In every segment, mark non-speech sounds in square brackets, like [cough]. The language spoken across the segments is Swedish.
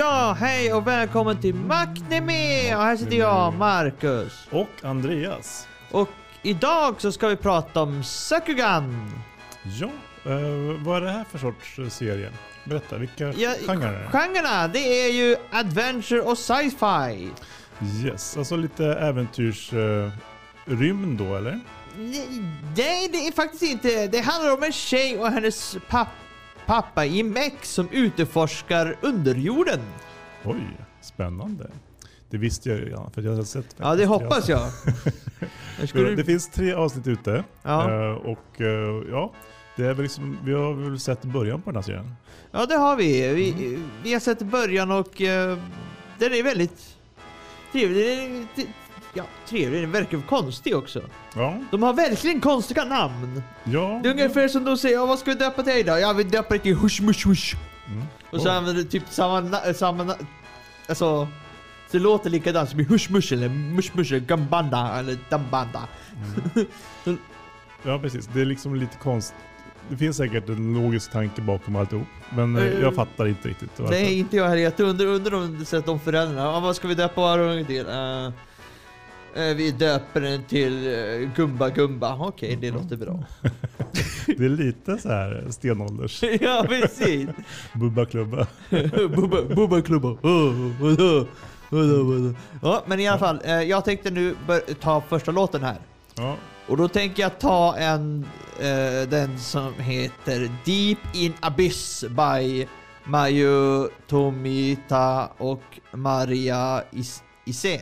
Ja, hej och välkommen till Macneme! Och här sitter jag, Marcus. Och Andreas. Och idag så ska vi prata om Sakugan. Ja, eh, vad är det här för sorts eh, serie? Berätta, vilka Ja, genrer är det? Genrerna, det är ju adventure och sci-fi. Yes, alltså lite äventyrs... Eh, då eller? Nej, det är faktiskt inte. Det handlar om en tjej och hennes papp pappa i meck som utforskar underjorden. Oj, spännande. Det visste jag ju redan för jag har sett Ja, det hoppas jag. [laughs] Det finns tre avsnitt ute. Ja. eh, Och eh, ja, det är väl liksom, vi har väl sett början på den här serien. Ja, det har vi. Vi, vi har sett början och uh, den är väldigt trevlig. Ja, trevlig. Den verkar konstig också. Ja, De har verkligen konstiga namn. ja. Det är ungefär som de säger, vad ska vi döpa dig då? Ja, vi döper dig till Hush Mush Hush. Mm. Och så använder du typ samma, samma alltså, så det låter likadant som i Hush Mush eller Mush Mush eller Gambanda eller Dambanda. [laughs] Ja, precis. Det är liksom lite konst. Det finns säkert en logisk tanke bakom alltihop. Men eh, Eh, jag fattar inte riktigt. varför. Nej, inte jag heller. Jag undrar, undrar om de föräldrarna. Ja, vad ska vi döpa vår unge till? Eh, eh, vi döper den till uh, Gumba Gumba. Okej, det låter bra. [laughs] Det är lite så här stenålders [laughs] ja, precis. Bubba klubba. [laughs] Bubba, Bubba klubba. Oh? Vadå, vadå? Ja, men i alla fall. eh, jag tänkte nu ta första låten här. Ja, Och då tänker jag ta en, eh, den som heter Deep in Abyss by Mayu Tomita och Maria Is- Ise.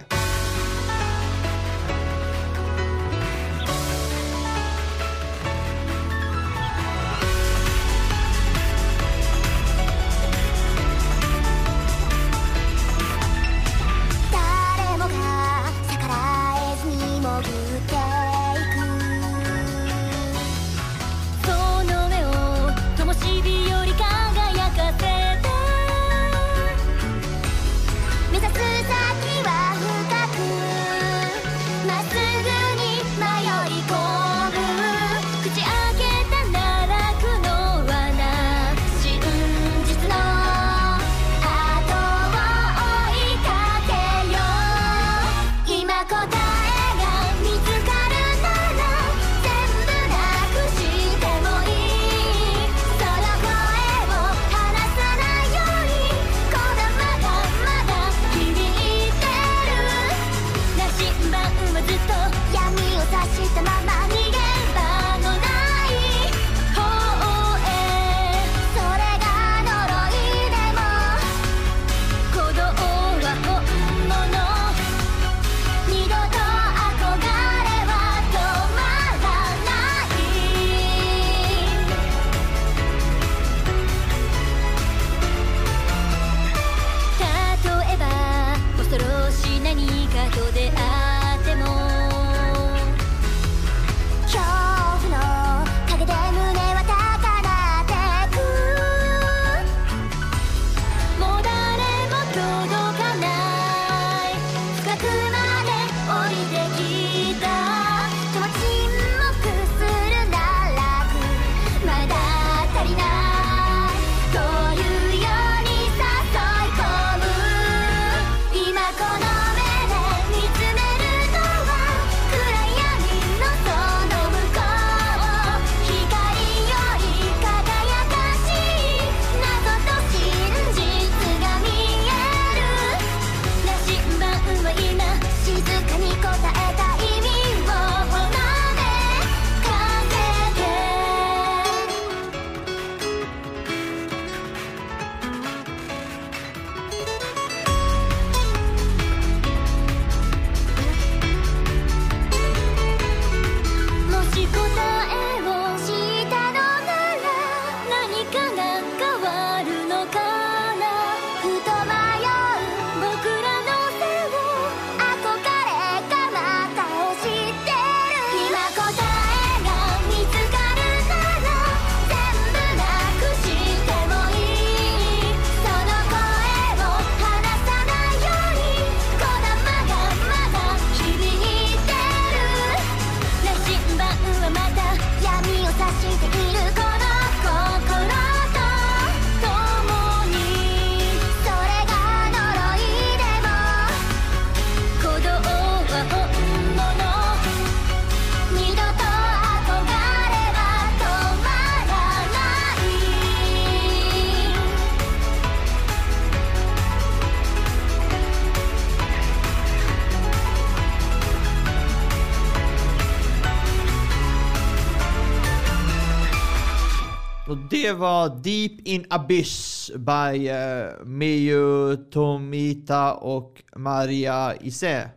Var Deep in Abyss by uh, Miyu Tomita och Maria Ise.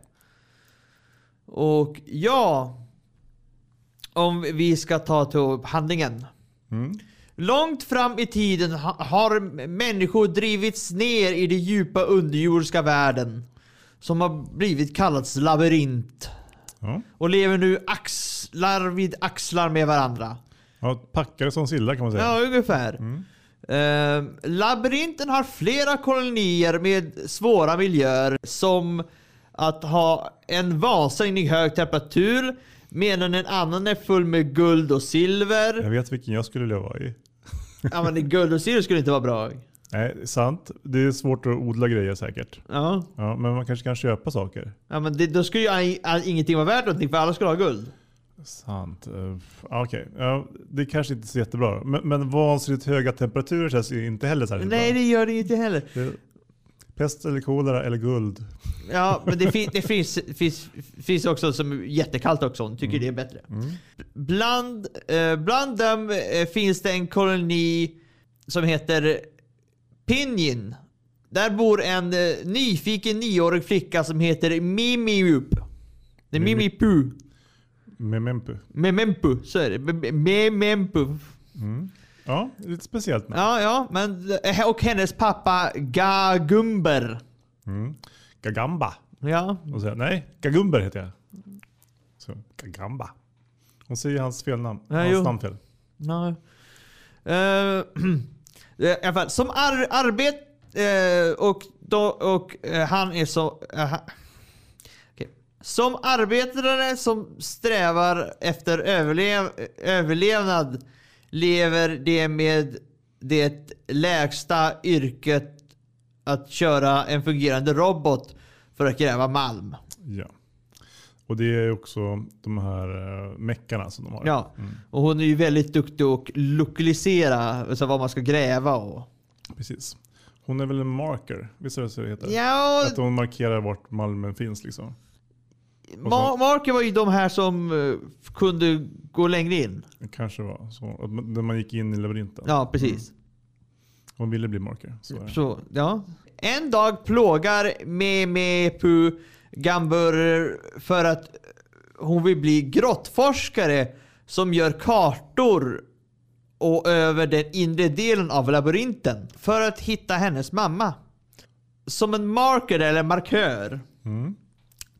Och ja, om vi ska ta till upp handlingen. Mm. Långt fram i tiden ha- har människor drivits ner i den djupa underjordiska världen. Som har blivit kallats labyrint. Ja. Och lever nu axlar vid axlar med varandra. Ja, packade som sillar kan man säga. Ja, ungefär. Eh, labyrinten har flera kolonier med svåra miljöer som att ha en vansinnig hög temperatur medan en annan är full med guld och silver. Jag vet vilken jag skulle leva i. Ja men guld och silver skulle inte vara bra. Nej, sant. Det är svårt att odla grejer säkert. Ja, Ja, men man kanske kan köpa saker. ja men det, då skulle ju ingenting vara värt någonting för alla skulle ha guld. Sant. Uh, Okej, ja, det kanske inte är så jättebra. Men, men vansinnigt höga temperaturer känns ju inte heller särskilt Nej bra. det gör det inte heller. Det, pest eller kolera eller guld. Ja men det, fin, det finns, finns, finns också som jättekallt också. Tycker det är bättre. Bland, eh, bland dem eh, finns det en koloni som heter Pinyin. Där bor en eh, nyfiken nioårig flicka som heter Mimiup. Det är Mimi- Mimipu. Memempu. Memempu, så är det. Me- Memempu. Ja, lite speciellt. namn. Ja, ja, men eh, och hennes pappa Gagumber. Mm. Gagamba. Ja, Och säger, nej, Gagumber heter jag. Så, Gagamba. Hon säger hans fel namn. Ja, hans jo. namn fel. no. [clears throat] Eh, I alla fall, som ar arbet eh, och, då, och eh, han är så... Okej. Som arbetare som strävar efter överlev överlevnad lever det med det lägsta yrket att köra en fungerande robot för att gräva malm. Ja. Och det är också de här uh, meckarna som de har. Ja, och hon är ju väldigt duktig att lokalisera alltså vad man ska gräva och... Precis. Hon är väl en marker? Visst är det så det heter? Ja, Att hon markerar vart malmen finns liksom. Ma- Marker var ju de här som eh, kunde gå längre in. Det kanske var så. När man gick in i labyrinten. Ja, precis. Hon ville bli marker. Så. Så, ja. En dag plågar Memepu Gambur för att hon vill bli grottforskare som gör kartor och över den inre delen av labyrinten för att hitta hennes mamma. Som en marker eller markör. Mm.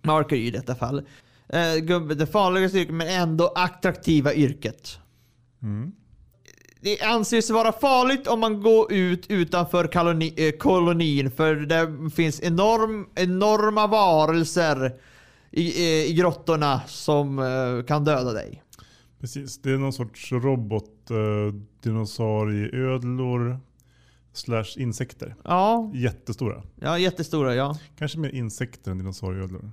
Marker i detta fall. Eh, gubbe, det farligaste yrket men ändå attraktiva yrket. Mm. Det anses vara farligt om man går ut utanför koloni, eh, kolonin för det finns enorm, enorma varelser i, eh, i grottorna som eh, kan döda dig. Precis. Det är någon sorts robot, uh, dinosaurieödlor slash insekter. Ja, Jättestora. ja jättestora ja. Kanske mer insekter än dinosaurieödlor.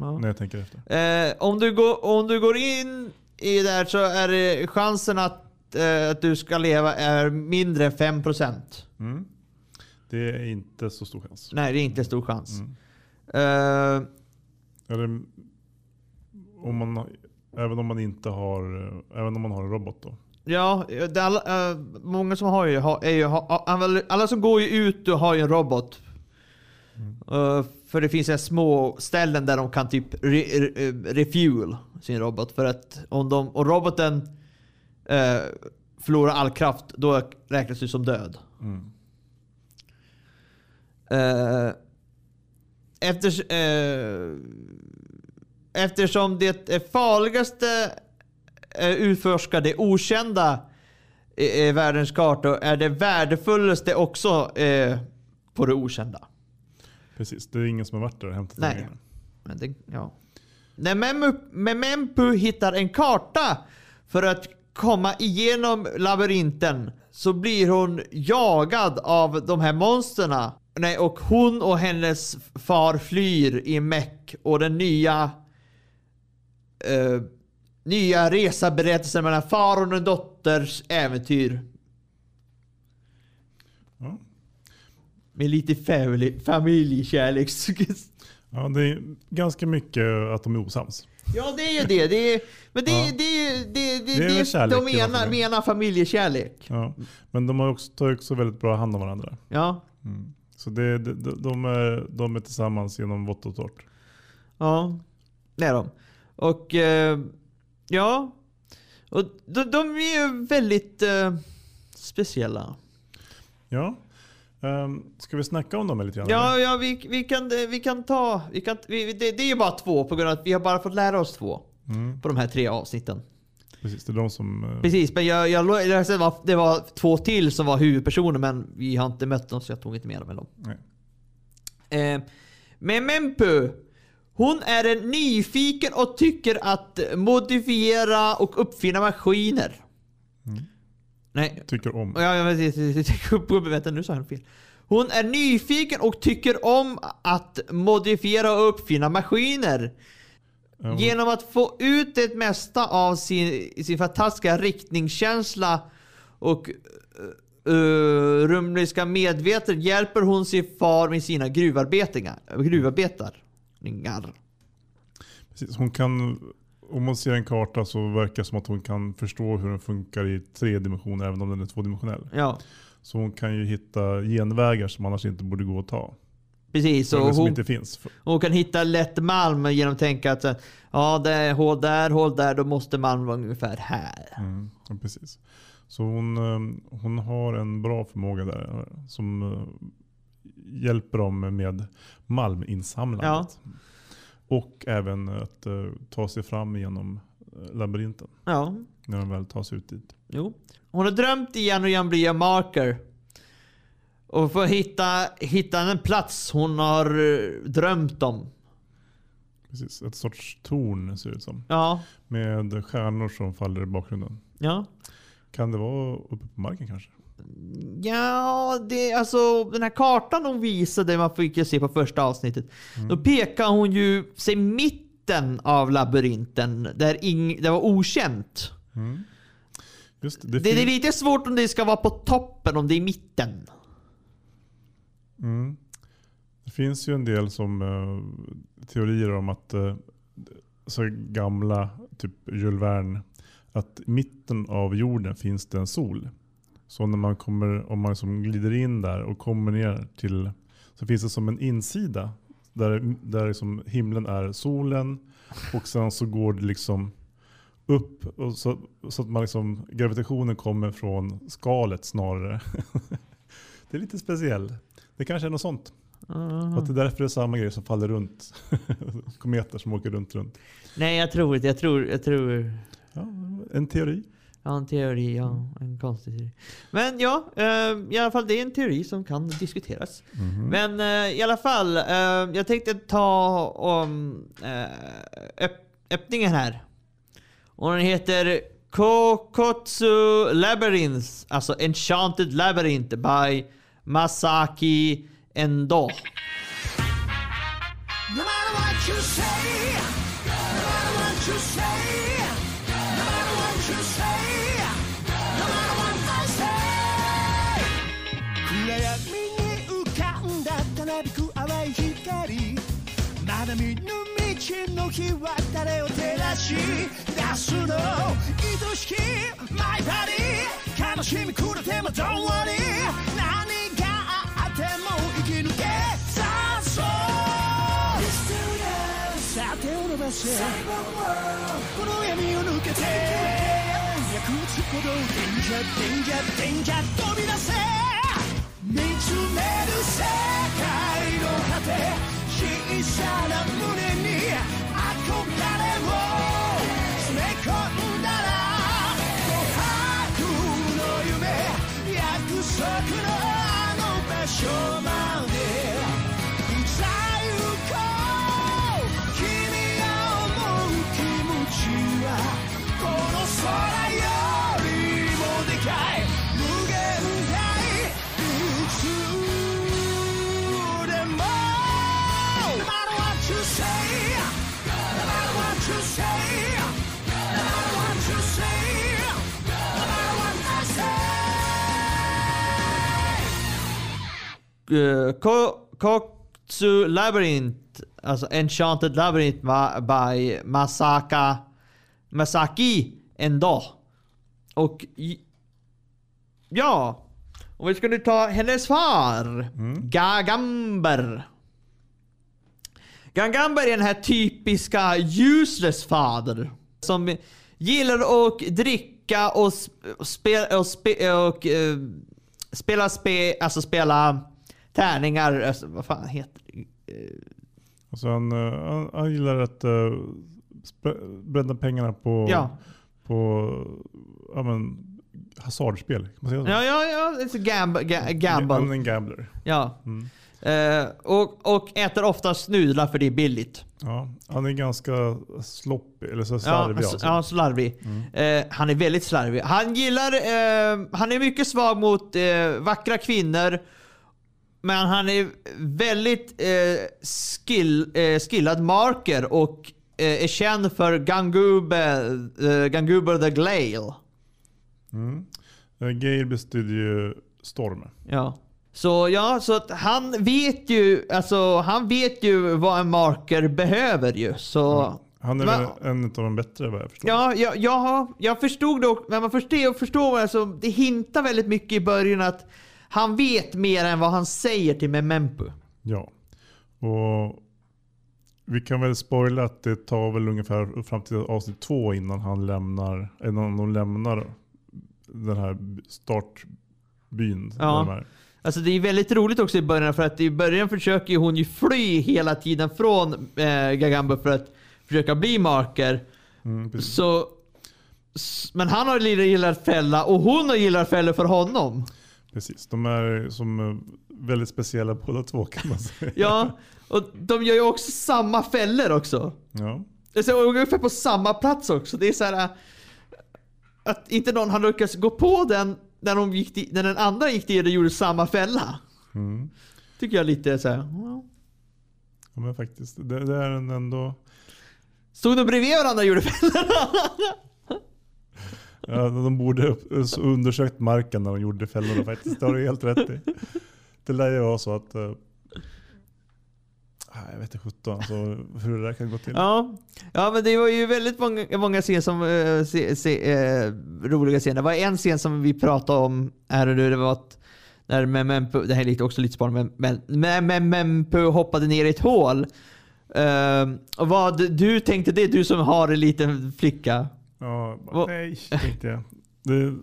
Ja. När jag tänker efter. Eh, om, du går, om du går in i det här så är det chansen att, eh, att du ska leva är mindre än 5%. Mm. Det är inte så stor chans. Nej, det är inte stor chans. Mm. Eh, Eller om man, även om man inte har, eh, även om man har en robot då. Ja, alla, eh, många som har ju, har, är ju, alla, alla som går ju ut och har ju en robot. Eh, för det finns en små ställen där de kan typ re, re, refuel sin robot. För att om, de, om roboten uh, förlorar all kraft, då räknas du som död. Mm. Eh, Efters, eh, eftersom det är farligaste eh, utforskade okända i, i världens kartor är det värdefullaste också eh, på det okända. Precis, det är ingen som har varit där och hämtat Nej. pengarna. Men det, ja. När Memu- Memempu hittar en karta för att komma igenom labyrinten så blir hon jagad av de här monsterna. Nej, och hon och hennes far flyr i meck och den nya eh, nya resaberättelsen mellan far och en dotters äventyr. Ja. Med lite familj, familjekärlek. [laughs] Ja, det är ganska mycket att de är osams. Ja, det är ju det. det är, men det, Ja. det, det, det, det, Det är kärlek de menar, menar familjekärlek. Ja. Men de har också, tar också väldigt bra hand om varandra. Ja, Mm. Så det, de, de, de, är, de är tillsammans genom vått och torrt. ja, det är de. Och eh, ja, och de, de är ju väldigt eh, speciella. Ja. Um, ska vi snacka om dem lite grann? Ja, ja vi, vi, kan, vi kan ta... Vi kan, vi, det, det är ju bara två på grund av att vi har bara fått lära oss två Mm, på de här tre avsnitten. precis, det är de som... eh, Precis, men jag, jag, det, var, det var två till som var huvudpersoner men vi har inte mött dem så jag tog inte med dem. Nej. Eh, men Mempu, hon är en nyfiken och tycker att modifiera och uppfinna maskiner. Mm. Nej, Tycker om. Ja, jag vet. Vänta, nu sa jag fel. Hon är nyfiken och tycker om att modifiera och uppfinna maskiner. Genom att få ut det mesta av sin, sin fantastiska riktningskänsla och uh, rumliska medvetande hjälper hon sin far med sina gruvarbetningar. Gruvarbetarningar. Precis, hon kan, om man ser en karta så verkar det som att hon kan förstå hur den funkar i tre dimensioner även om den är tvådimensionell. Ja, Så hon kan ju hitta genvägar som annars inte borde gå att ta. precis. Och hon, inte finns. hon kan hitta lätt malm genom att tänka att ja, det är hål där, hål där, då måste malm vara ungefär här. Mm, ja, precis. Så hon, eh, hon har en bra förmåga där eh, som eh, hjälper dem med malminsamlandet. Och även att eh, ta sig fram genom eh, labyrinten Ja, när de väl tar sig ut dit. jo. Hon har drömt igen och igen bli en marker. Och få hitta, hitta en plats hon har eh, drömt om. Precis, ett sorts torn ser det ut som. Ja, Med stjärnor som faller i bakgrunden. ja. Kan det vara uppe på marken kanske? Ja, det, alltså den här kartan hon visade, man fick se på första avsnittet. Då pekar hon ju sig mitten av labyrinten, där ing, det var okänt. Mm. Det, det, Det, är lite svårt om det ska vara på toppen, om det är i mitten. Mm. Det finns ju en del som eh, teorier om att eh, så gamla, typ Jules Verne, att i mitten av jorden finns det en sol. Så när man kommer, om man liksom glider in där och kommer ner till, så finns det som en insida där, där liksom himlen är solen och sen så går det liksom upp och så, så att man liksom, gravitationen kommer från skalet snarare. [laughs] det är lite speciellt. Det kanske är något sånt. Att det är därför det är samma grej som faller runt. [laughs] Kometer som åker runt, runt. Nej, jag tror inte. Jag tror, jag tror... Ja, en teori. Ja, en teori. Ja, en konstig teori. Men ja, eh, i alla fall det är en teori som kan diskuteras. Men eh, i alla fall, eh, jag tänkte ta om eh, öpp, öppningen här. Och den heter Kokotsu Labyrinth, alltså Enchanted Labyrinth by Masaki Endo. No たなびく淡い光まだ見ぬ道の日は誰を照らし出すの愛しきマイパディ悲しみくれても Don't worry 何があっても生き抜けさあそうさあ手を伸ばせこの闇を抜けて役つほどデンジャーデンジャーデンジャー飛び出せ。見つめる世界の果て小さな胸に uh, Ko- Kokotsu Labyrinth alltså Enchanted Labyrinth by Masaka Masaki Endo. Och ja, om vi skulle ta hennes far, Gagamber. Gagamber är den här typiska useless fader som gillar att dricka och, sp- och, spe, och, spe, och eh, spela spe, alltså spela tärningar, alltså, vad fan heter det? Eh, Alltså han, eh, han, han gillar att uh, bränna pengarna på, Ja. på ja, men, hasardspel. Kan man säga så? Ja, ja, ja. It's a gamb, ga, Han är gamble. en gambler. Ja. Mm. Eh, och, och äter ofta nudlar för det är billigt. Ja, han är ganska sloppy, eller så Ja, slarvig. s- alltså. ja, slarvig. Mm. Eh, han är väldigt slarvig. Han gillar, eh, han är mycket svag mot eh, vackra kvinnor. Men han är väldigt eh, skill, eh, skillad marker och eh, är känd för Gangube, eh, Ganguber the Glail. Mm. Eh, Gale bestyr ju Storm. Ja. Så ja, så att han vet ju, alltså han vet ju vad en marker behöver ju. Så Han är väl en av de bättre vad jag förstår. Ja, jag, jag, jag förstod också, men man förstår, förstår alltså, det hintar väldigt mycket i början att han vet mer än vad han säger till Memempu. Ja. Och vi kan väl spoila att det tar väl ungefär fram till avsnitt två innan han lämnar, innan de lämnar den här startbyn. Ja. de. Alltså det är väldigt roligt också i början för att i början försöker hon ju fly hela tiden från eh, Gagamba för att försöka bli marker. Mm. Så, men han har gillat fälla och hon har gillat fälla för honom. Precis. De är som eh, väldigt speciella båda två kan man säga. [laughs] Ja, och de gör ju också samma fällor också. Ja. Så ungefär på samma plats också. Det är så här äh, att inte någon har lyckats gå på den när, de gick till, när den andra gick dit och gjorde samma fälla. Mm. Tycker jag lite så här. well. ja men faktiskt. Det, det är en ändå... Stod de bredvid varandra och gjorde fällorna? [laughs] Ja, de borde undersökt marken när de gjorde fällorna faktiskt. Det har du helt rätt i. Det lär ju vara så att... eh, ah, jag vet inte sjutton alltså, hur det där kan gå till. Ja. ja, men det var ju väldigt många, många scener som, eh, se, se, eh, roliga scener. Det var en scen som vi pratade om här och nu. Det var att när Mempu, det här är också lite spanande, men, men Memempu hoppade ner i ett hål. Uh, och vad du tänkte det, du som har en liten flicka. Ja, bara, nej, tänkte jag. Det är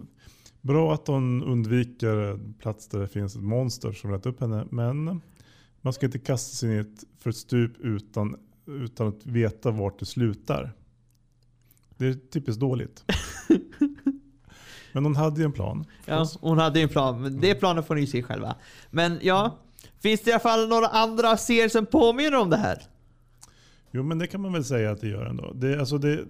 bra att hon undviker plats där det finns ett monster som äter upp henne. Men man ska inte kasta sig ett för ett stup utan, utan att veta vart det slutar. Det är typiskt dåligt. [laughs] Men hon hade ju en plan. Ja, hon hade ju en plan, men det planen får ni se själva. Men ja, finns det i alla fall några andra serier som påminner om det här? Jo men det kan man väl säga att det gör ändå. Det, alltså det,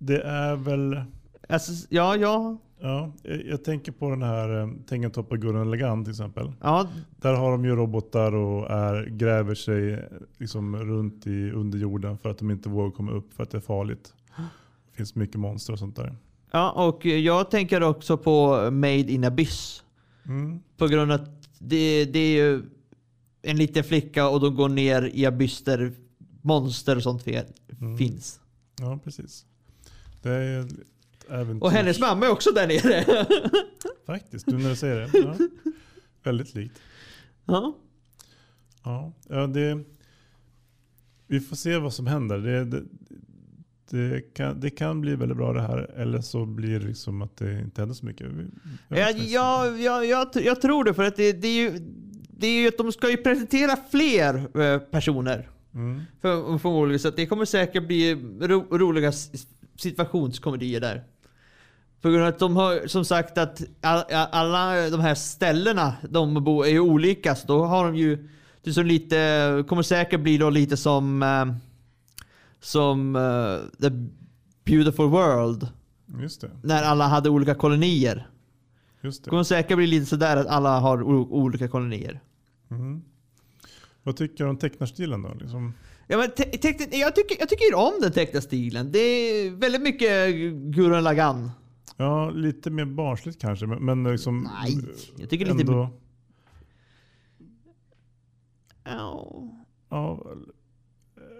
det är väl... Alltså, ja, ja, Ja, jag, jag tänker på den här eh, Tengentoppa Gurren Lagann till exempel. ja, Där har de ju robotar och är, gräver sig eh, liksom runt i underjorden för att de inte vågar komma upp för att det är farligt. Det finns mycket monster och sånt där. ja, och jag tänker också på Made in Abyss. Mm. På grund av att det, det är ju en liten flicka och de går ner i abyss där monster och sånt Mm. finns. Ja, precis. Det är ett äventyr. Och hennes mamma är också där nere. [laughs] Faktiskt, nu när du säger det. Ja. Väldigt likt. ja. Ja, ja det, vi får se vad som händer. Det, det, det, kan, det kan bli väldigt bra det här. Eller så blir det liksom att det inte händer så mycket. Jag vet Ja, faktiskt ja, ja, jag, jag tror det, för att det, det, är ju, det är ju att de ska ju presentera fler eh, personer. Mm. För, förmodligen, så det kommer säkert bli ro, roliga situationskomedier där. På grund av att de har som sagt att all, alla de här ställena de bor är ju olika, så då har de ju det så lite, kommer säkert bli då lite som eh, som eh, The Beautiful World, när alla hade olika kolonier. Just Det kommer säkert bli lite sådär att alla har olika kolonier. Mm. Vad tycker du om tecknarstilen då? Liksom, Ja, men te- tecknet- jag, tycker, jag tycker om den tecknade stilen. Det är väldigt mycket Gurren Lagann. ja, lite mer barnsligt kanske. Men, men liksom, Nej, jag tycker lite... ändå, Ja. ja,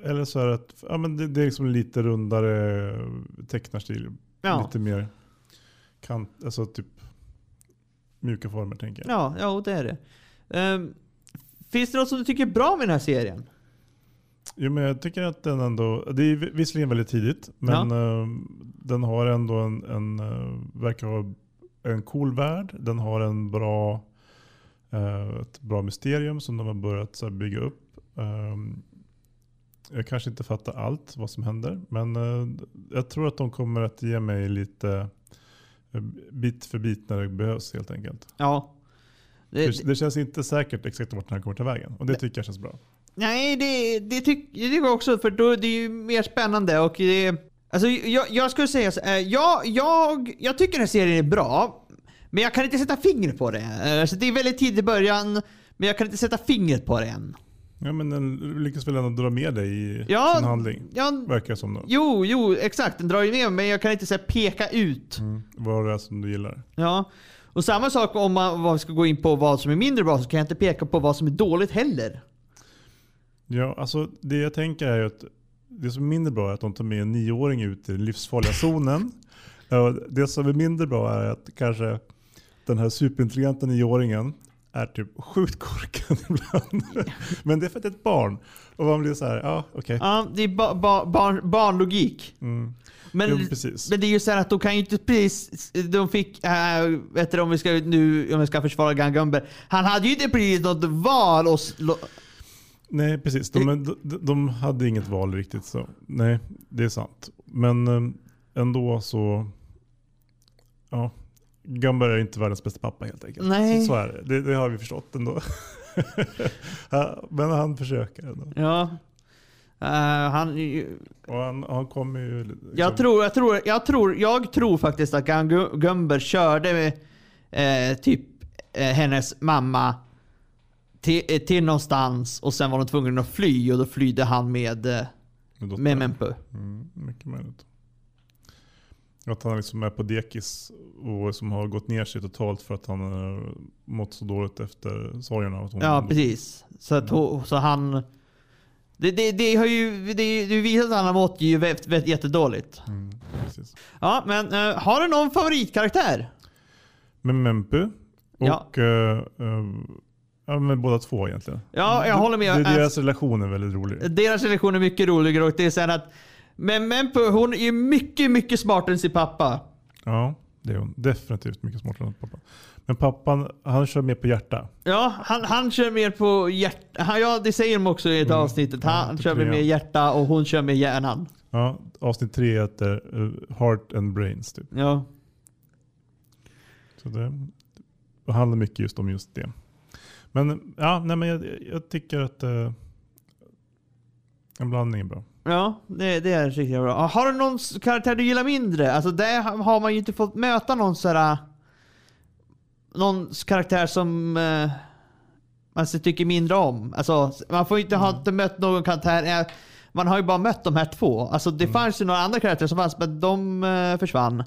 eller så är det att ja, men det, det är liksom lite rundare tecknarstil. Ja. Lite mer kant, alltså typ mjuka former tänker jag. Ja, ja det är det. Ehm, finns det något som du tycker är bra med den här serien? Jo, men jag tycker att den ändå, det är visserligen väldigt tidigt, men eh, den har ändå en, en eh, verkar ha en cool värld. Den har en bra, eh, ett bra mysterium som de har börjat bygga upp. Ehm, jag kanske inte fattar allt vad som händer, men eh, jag tror att de kommer att ge mig lite bit för bit när det behövs helt enkelt. Ja. Det, Det, det känns inte säkert exakt vart den här kommer ta vägen och det tycker jag känns bra. Nej, det, det, tyck, det tycker jag också, för då, det är ju mer spännande och det... Alltså jag, jag skulle säga så, eh, jag, jag, jag tycker den här serien är bra, men jag kan inte sätta fingret på det. Alltså det är väldigt tidigt i början, men jag kan inte sätta fingret på det än. Ja men den lyckas väl ändå dra med dig i Ja, sin handling. Ja, Verkar som då. jo, jo, exakt. Den drar ju med men jag kan inte så här, peka ut. Mm. Vad det är som du gillar. Ja. Och samma sak om man ska gå in på vad som är mindre bra, så kan jag inte peka på vad som är dåligt heller. Ja, alltså det jag tänker är att det som är mindre bra är att de tar med en nioåring ut i den livsfarliga zonen. [laughs] Det som är mindre bra är att kanske den här superintelligenta nioåringen är typ sjukt korkad [laughs] ibland. Men det är för att det är ett barn. Och man blir så här, ja okej. Ja, det är ba, ba, barn, barnlogik. Mm. Men, Jo, men det är ju så här att de kan ju inte precis... De fick... Äh, vet du, om vi ska nu om vi ska försvara Gun Gumber. Han hade ju inte precis något val och... Nej, precis. De, de, de hade inget val riktigt. så Nej, det är sant. Men eh, ändå så... Ja, Gumber är inte världens bästa pappa helt enkelt. Nej. Så, så är det. det. Det har vi förstått ändå. [laughs] Men han försöker ändå. Ja. Eh, han... Och han, han kommer ju... Liksom, Jag tror, jag tror, jag tror, jag tror faktiskt att Gumber körde med, eh, typ eh, hennes mamma till, eh, till någonstans och sen var de tvungna att fly och då flydde han med, eh, med med Mempu. Mm, mycket möjligt. Att han liksom är på dekis och som har gått ner sig totalt för att han har mått så dåligt efter sorgen av att hon Ja, precis. Så, att, ho- så han... Det, det, det har ju det, det visar att han har mått ju vä- vä- jättedåligt. Mm, precis. Ja, men eh, har du någon favoritkaraktär? Med Mempu Ja. och eh, eh, ja, med båda två egentligen. Ja, jag håller med. Det, Alltså- deras relation är väldigt rolig. Deras relation är mycket roligare och det är här att men Mempu, hon är mycket, mycket smartare än sin pappa. Ja, det är hon. Definitivt mycket smartare än pappa. Men pappan, han kör mer på hjärta. Ja, han, han kör mer på hjärta. Han, ja, det säger de också i ett Mm. avsnittet. Han på kör mer med hjärta och hon kör med hjärnan. Ja, avsnitt tre heter eh, Heart and Brains. Typ. Ja. Så det, det handlar mycket just om just det. Men, ja, nej, men jag, jag tycker att eh, en blandning är bra. Ja, det, det är riktigt bra. Har du någon karaktär du gillar mindre? Alltså där har man ju inte fått möta någon sådär... Någon karaktär som eh, man tycker mindre om. Alltså, man får inte ha inte mött någon karaktär. eh, Man har ju bara mött de här två. Alltså det fanns ju några andra karaktärer som fanns, men de eh, försvann.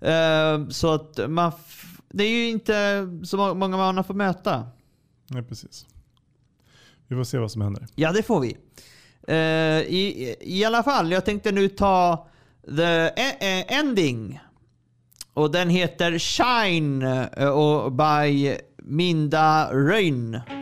Eh, så att man... Det är ju inte så må- många man har fått möta. Nej, precis. Vi får se vad som händer. Ja, det får vi. Uh, i, I alla fall, jag tänkte nu ta the e, e, ending. Och den heter Shine eh, och by Minda Röjn.「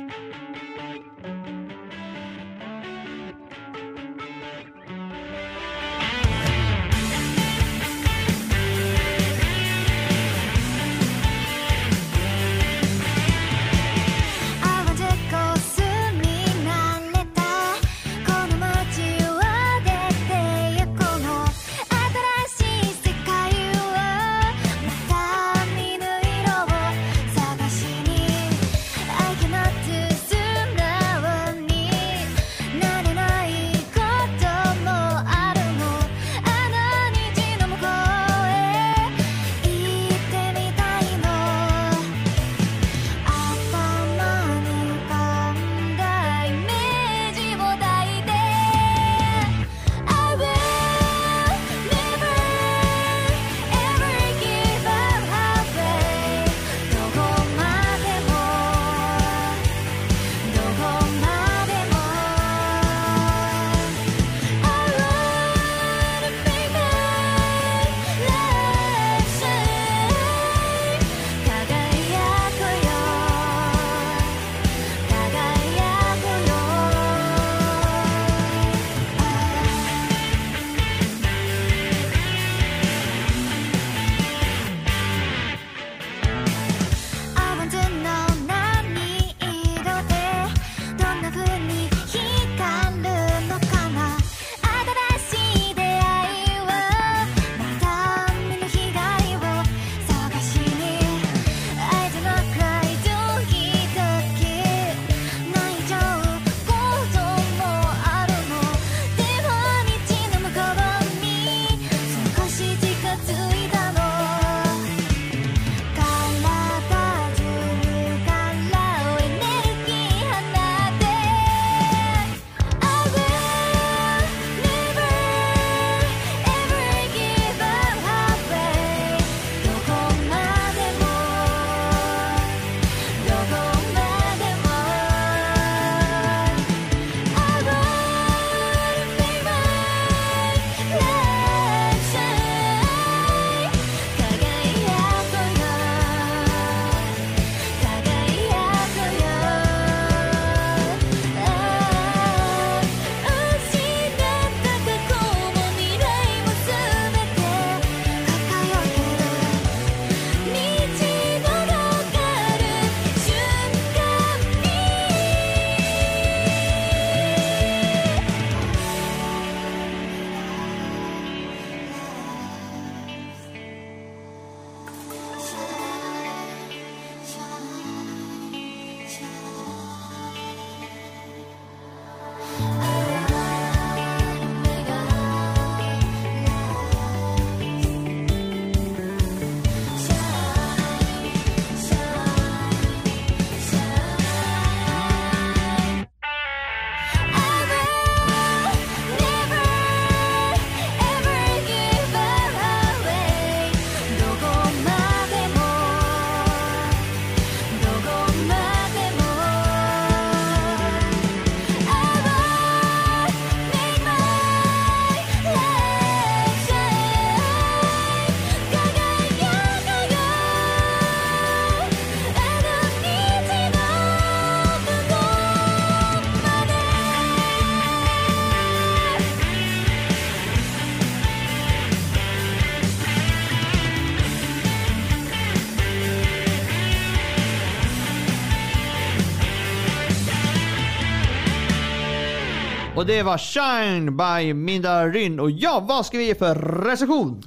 Och det var Shine by Mindarin. Och ja, vad ska vi ge för recension?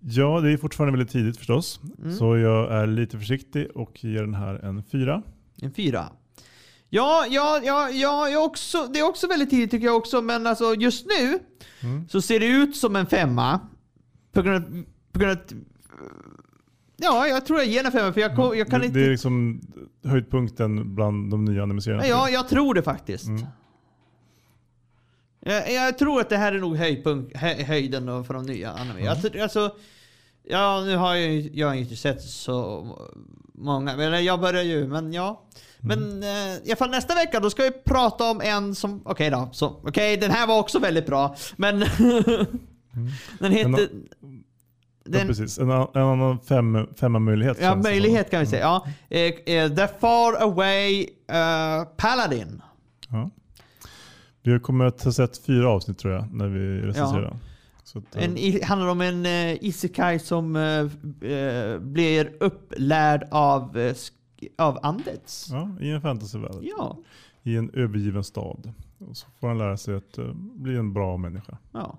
Ja, det är fortfarande väldigt tidigt förstås. Mm. Så jag är lite försiktig och ger den här en fyra. En fyra. Ja, ja, ja, ja jag också, det är också väldigt tidigt tycker jag också. Men alltså just nu Mm. så ser det ut som en femma. På grund av, på grund av Ja, jag tror jag ger den en femma för jag, jag kan det, inte... det är liksom höjdpunkten bland de nya animeserierna. Ja, jag tror det faktiskt. Mm. Jag, jag tror att det här är nog höjdpunkt, hö, höjden då för de nya anime. Jag, tror- alltså, ja, nu har jag, jag har inte sett så många, men jag börjar ju, men ja. Men eh, i alla fall nästa vecka då ska vi prata om en som, okej då, så, okej den här var också väldigt bra, men [laughs] den heter... Men Ja, Den, precis. En, en annan fem, femma möjlighet. ja, möjlighet kan vi säga. Ja. Eh, eh, The Far Away eh, Paladin. Ja. Vi kommer att ha sett fyra avsnitt tror jag, när vi recenserar. Så att, eh, En, i- handlar om en uh, isekai som eh, eh, blir upplärd av, uh, av andets. ja, I en fantasyvärld. Ja. I en övergiven stad. Och så får han lära sig att eh, bli en bra människa. ja.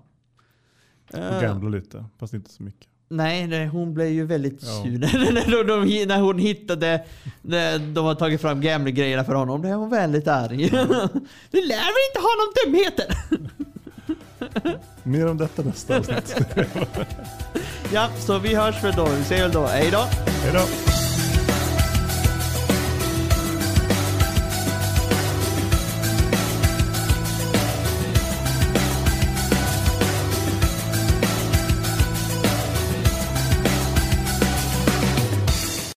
Och Eh, gambla lite, fast inte så mycket. Nej, nej, hon blev ju väldigt Ja. sur [laughs] när, de, när hon hittade, när de har tagit fram gambling-grejerna för honom. Då är hon väldigt arg. [laughs] du lär väl inte honom dumheter? [laughs] Mer om detta nästa avsnitt. ja, så vi hörs väl då. Vi ses väl då. Hej då! Hej då!